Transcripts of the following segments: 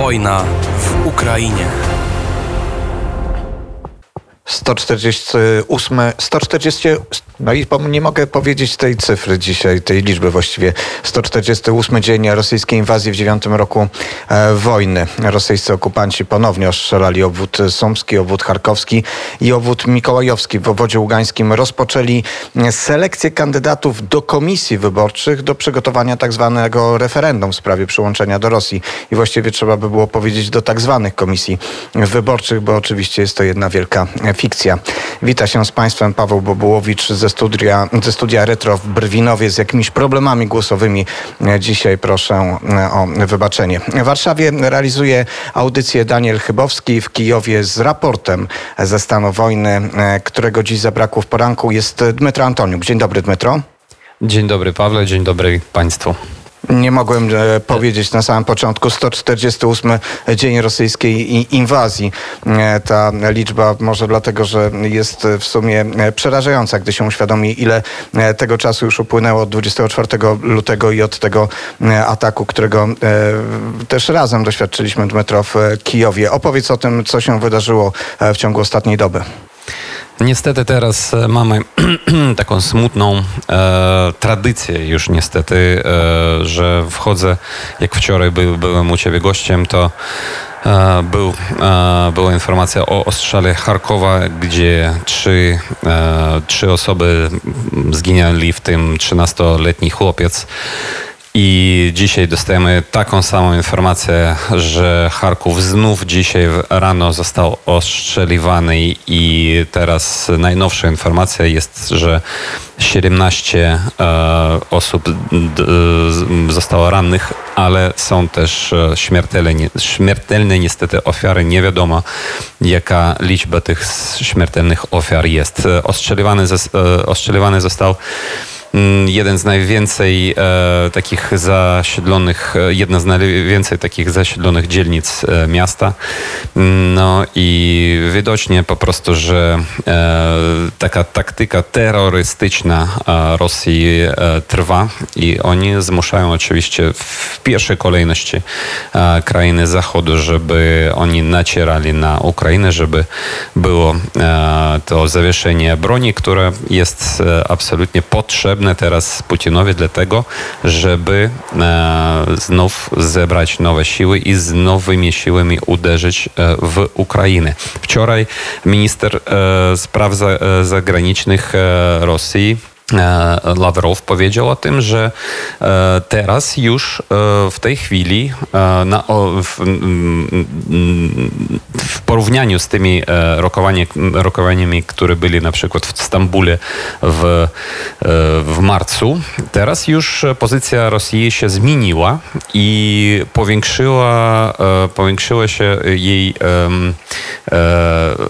Wojna w Ukrainie. 148, 140, no i nie mogę powiedzieć tej cyfry dzisiaj, tej liczby właściwie. 148 dzień rosyjskiej inwazji w dziewiątym roku e, wojny. Rosyjscy okupanci ponownie ostrzelali obwód sumski, obwód charkowski i obwód mikołajowski w obwodzie ługańskim. Rozpoczęli selekcję kandydatów do komisji wyborczych do przygotowania tak zwanego referendum w sprawie przyłączenia do Rosji. I właściwie trzeba by było powiedzieć do tak zwanych komisji wyborczych, bo oczywiście jest to jedna wielka fikcja. Wita się z Państwem Paweł Bobułowicz ze studia, ze studia Retro w Brwinowie z jakimiś problemami głosowymi. Dzisiaj proszę o wybaczenie. W Warszawie realizuje audycję Daniel Chybowski w Kijowie z raportem ze stanu wojny, którego dziś zabrakło w poranku jest Dmytro Antoniuk. Dzień dobry Dmytro. Dzień dobry Pawle, dzień dobry Państwu. Nie mogłem e, powiedzieć na samym początku 148 dzień rosyjskiej inwazji. E, ta liczba może dlatego, że jest w sumie e, przerażająca, gdy się uświadomi, ile tego czasu już upłynęło od 24 lutego i od tego ataku, którego też razem doświadczyliśmy Dmytro w Kijowie. Opowiedz o tym, co się wydarzyło w ciągu ostatniej doby. Niestety teraz e, mamy taką smutną e, tradycję już niestety, e, że wchodzę, jak wczoraj był, byłem u Ciebie gościem, to e, był, e, była informacja o ostrzale Charkowa, gdzie trzy, e, trzy osoby zginęli, w tym 13-letni chłopiec. I dzisiaj dostajemy taką samą informację, że Charków znów dzisiaj rano został ostrzeliwany i teraz najnowsza informacja jest, że 17 e, osób zostało rannych, ale są też e, śmiertelne, śmiertelne niestety ofiary. Nie wiadomo, jaka liczba tych śmiertelnych ofiar jest. Ostrzeliwany, e, ostrzeliwany został jeden z najwięcej e, takich zasiedlonych, e, jedna z najwięcej takich zasiedlonych dzielnic e, miasta. No i widocznie po prostu, że e, taka taktyka terrorystyczna e, Rosji e, trwa i oni zmuszają oczywiście w pierwszej kolejności krainy Zachodu, żeby oni nacierali na Ukrainę, żeby było to zawieszenie broni, które jest absolutnie potrzebne potrzebne teraz Putinowi dlatego, żeby e, znów zebrać nowe siły i z nowymi siłami uderzyć e, w Ukrainę. Wczoraj minister e, spraw zagranicznych Rosji Lawrow powiedział o tym, że e, teraz już e, w tej chwili na, w, w, porównaniu z tymi rokowaniami, które byli na przykład w Stambule w, w marcu, teraz już pozycja Rosji się zmieniła i powiększyła, powiększyła się jej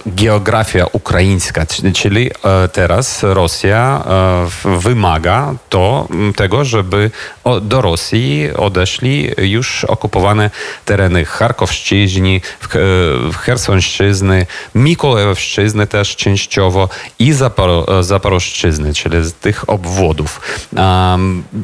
geografia ukraińska, czyli teraz Rosja wymaga to tego, żeby do Rosji odeszli już okupowane tereny Charkowszczyźni, Chersonszczyzny, Mikołajowszczyzny też częściowo i Zaporo Zaporoszczyzny, czyli z tych obwodów.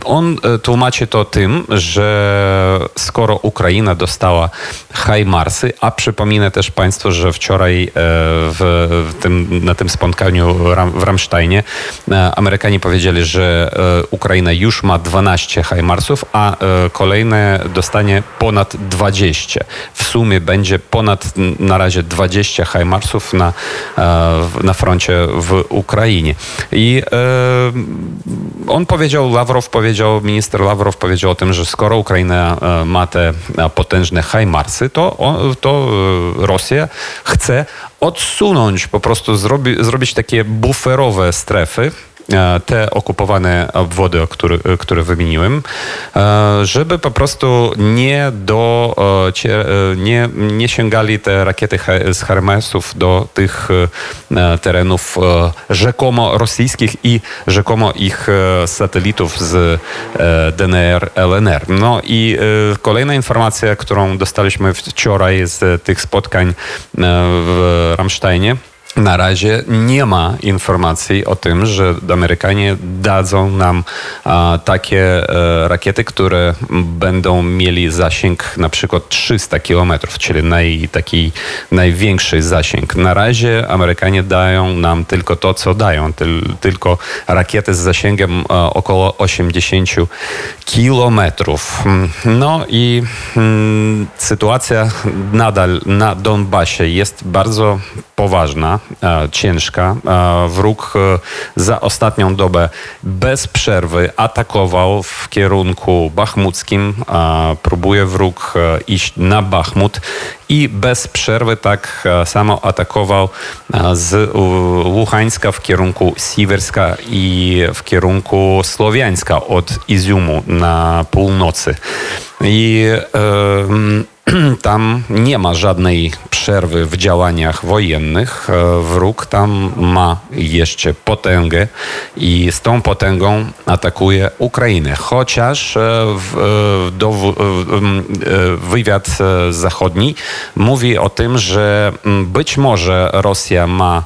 On e, tłumaczy to tym, że skoro Ukraina dostała Hajmarsy, a przypominę też Państwu, że wczoraj e, w, tym, na tym spotkaniu w Ramsteinie e, Amerykanie powiedzieli, że e, Ukraina już ma 12 Hajmarsów, a e, kolejne dostanie ponad 20. W sumie będzie ponad na razie 20 Hajmarsów na, e, na froncie w Ukrainie. I on powiedział, Lawrow powiedział, minister Lawrow powiedział o tym, że skoro Ukraina ma te potężne Hajmarsy, to, to Rosja chce odsunąć, po prostu zrobi, zrobić takie buferowe strefy, te okupowane obwody, które, które wymieniłem, e, żeby po prostu nie do, e, nie, nie sięgali te rakiety z Hermesów do tych terenów rzekomo rosyjskich i rzekomo ich satelitów z DNR, LNR. No i kolejna informacja, którą dostaliśmy wczoraj z tych spotkań w Ramsteinie, na razie nie ma informacji o tym, że Amerykanie dadzą nam a, takie e, rakiety, które będą mieli zasięg na przykład 300 km, czyli naj, taki największy zasięg. Na razie Amerykanie dają nam tylko to, co dają, tyl, tylko rakiety z zasięgiem a, około 80 kilometrów. No i mm, sytuacja nadal na Donbasie jest bardzo poważna, e, ciężka. E, wróg e, za ostatnią dobę bez przerwy atakował w kierunku bachmuckim. Próbuje wróg iść na Bachmut i bez przerwy tak samo atakował z Łuchańska w kierunku Siwerska i w kierunku Słowiańska od Iziumu na północy. I tam nie ma żadnej przerwy w działaniach wojennych. E, wróg tam ma jeszcze potęgę i z tą potęgą atakuje Ukrainę. Chociaż e, e, wywiad zachodni mówi o tym, że być może Rosja ma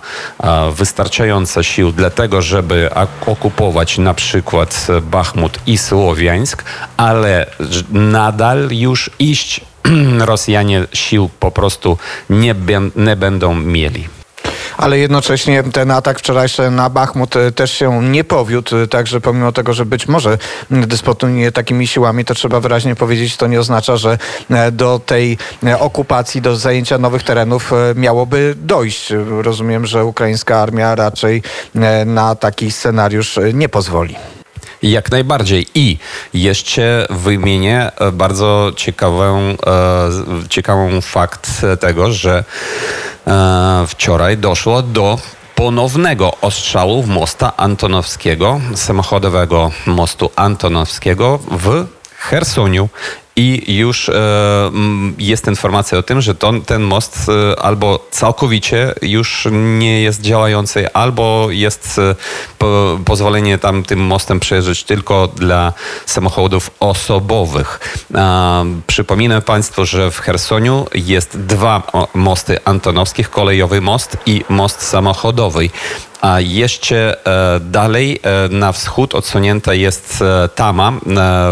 wystarczająco sił dla tego, żeby okupować na przykład Bachmut i Słowiańsk, ale nadal już iść Rosjanie sił po prostu nie, nie będą mieli ale jednocześnie ten atak wczorajszy na Bachmut e, też się nie powiódł, e, także pomimo tego, że być może dysponuje takimi siłami, to trzeba wyraźnie powiedzieć, to nie oznacza, że e, do tej okupacji, do zajęcia nowych terenów miałoby dojść. Rozumiem, że ukraińska armia raczej na taki scenariusz nie pozwoli. Jak najbardziej. I jeszcze wymienię e, bardzo ciekawą, e, ciekawą fakt tego, że e, wczoraj doszło do ponownego ostrzału mosta Antonowskiego, samochodowego mostu Antonowskiego w Chersoniu i już e, jest informacja o tym, że to, ten most e, albo całkowicie już nie jest działający, albo jest e, po, pozwolenie tam tym mostem przejeżdżać tylko dla samochodów osobowych. Przypominam Państwu, że w Chersoniu jest dwa mosty antonowskich, kolejowy most i most samochodowy. A jeszcze e, dalej e, na wschód odsunięta jest e, Tama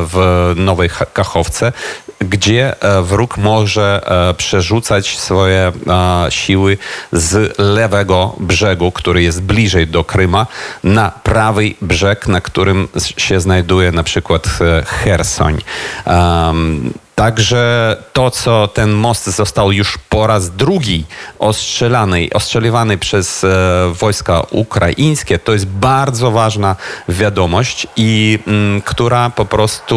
w Nowej Kachowce, gdzie wróg może przerzucać swoje siły z lewego brzegu, który jest bliżej do Kryma, na prawy brzeg, na którym się znajduje na przykład Hersoń. Także to, co ten most został już po raz drugi ostrzelany, ostrzeliwany przez e, wojska ukraińskie, to jest bardzo ważna wiadomość i m, mm, która po prostu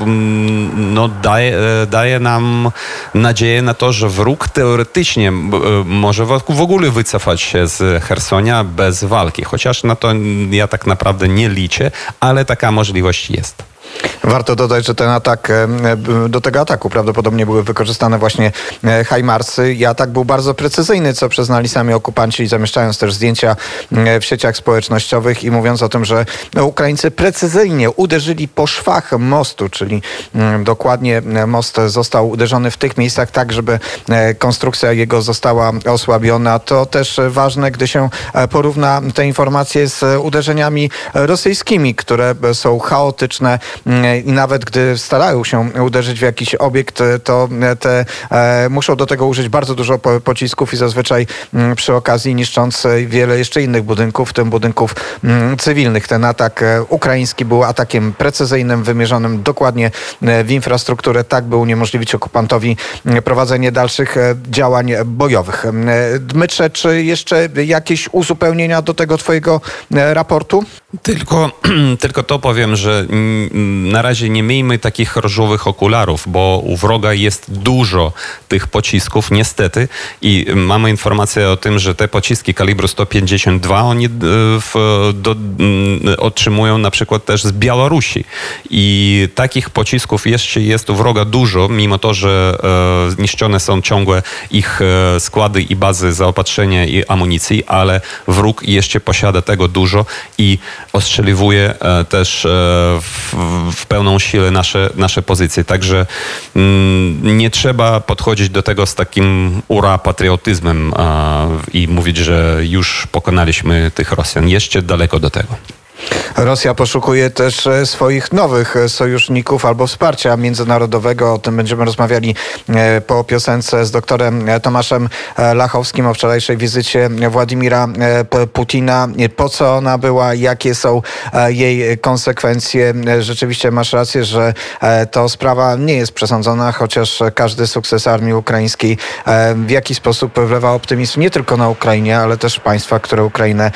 m, mm, no, daje, e, daje nam nadzieję na to, że wróg teoretycznie e, może w, w ogóle wycofać się z Hersonia bez walki. Chociaż na to ja tak naprawdę nie liczę, ale taka możliwość jest. Warto dodać, że ten atak, e, do tego ataku prawdopodobnie były wykorzystane właśnie e, Hajmarsy i atak był bardzo precyzyjny, co przyznali sami okupanci, zamieszczając też zdjęcia e, w sieciach społecznościowych i mówiąc o tym, że Ukraińcy precyzyjnie uderzyli po szwach mostu, czyli dokładnie most został uderzony w tych miejscach tak, żeby konstrukcja jego została osłabiona. To też ważne, gdy się porówna te informacje z uderzeniami rosyjskimi, które są chaotyczne, i nawet gdy starają się uderzyć w jakiś obiekt, to te e, muszą do tego użyć bardzo dużo pocisków i zazwyczaj mm, przy okazji niszcząc wiele jeszcze innych budynków, w tym budynków mm, cywilnych. Ten atak e, ukraiński był atakiem precyzyjnym, wymierzonym dokładnie e, w infrastrukturę, tak by uniemożliwić okupantowi mm, prowadzenie dalszych działań bojowych. Dmytrze, czy jeszcze jakieś uzupełnienia do tego twojego raportu? Tylko, tylko to powiem, że na razie nie miejmy takich różowych okularów, bo u wroga jest dużo tych pocisków, niestety. I mamy informację o tym, że te pociski kalibru 152 oni e, w, do, otrzymują na przykład też z Białorusi. I takich pocisków jeszcze jest u wroga dużo, mimo to, że e, zniszczone są ciągłe ich e, składy i bazy zaopatrzenia i amunicji, ale wróg jeszcze posiada tego dużo i ostrzeliwuje e, też e, w, w pełną siłę nasze, nasze pozycje. Także mm, nie trzeba podchodzić do tego z takim ura patriotyzmem i mówić, że już pokonaliśmy tych Rosjan. Jeszcze daleko do tego. Rosja poszukuje też e, swoich nowych e, sojuszników albo wsparcia międzynarodowego. O tym będziemy rozmawiali e, po piosence z doktorem Tomaszem Lachowskim o wczorajszej wizycie Władimira Putina. Po co ona była, jakie są jej konsekwencje? Rzeczywiście masz rację, że to sprawa nie jest przesądzona, chociaż każdy sukces armii ukraińskiej w jakiś sposób wlewa optymizm nie tylko na Ukrainie, ale też państwa, które Ukrainę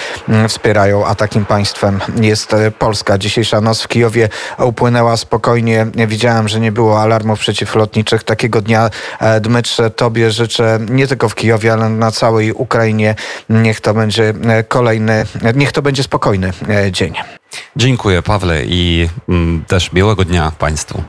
wspierają, a takim państwem jest e, Polska. Dzisiejsza noc w Kijowie upłynęła spokojnie. Widziałem, że nie było alarmów przeciwlotniczych. Takiego dnia, e, Dmytrze, Tobie życzę nie tylko w Kijowie, ale na całej Ukrainie. Niech to będzie e, kolejny, niech to będzie spokojny dzień. Dziękuję, Pawle, i mm, też miłego dnia Państwu.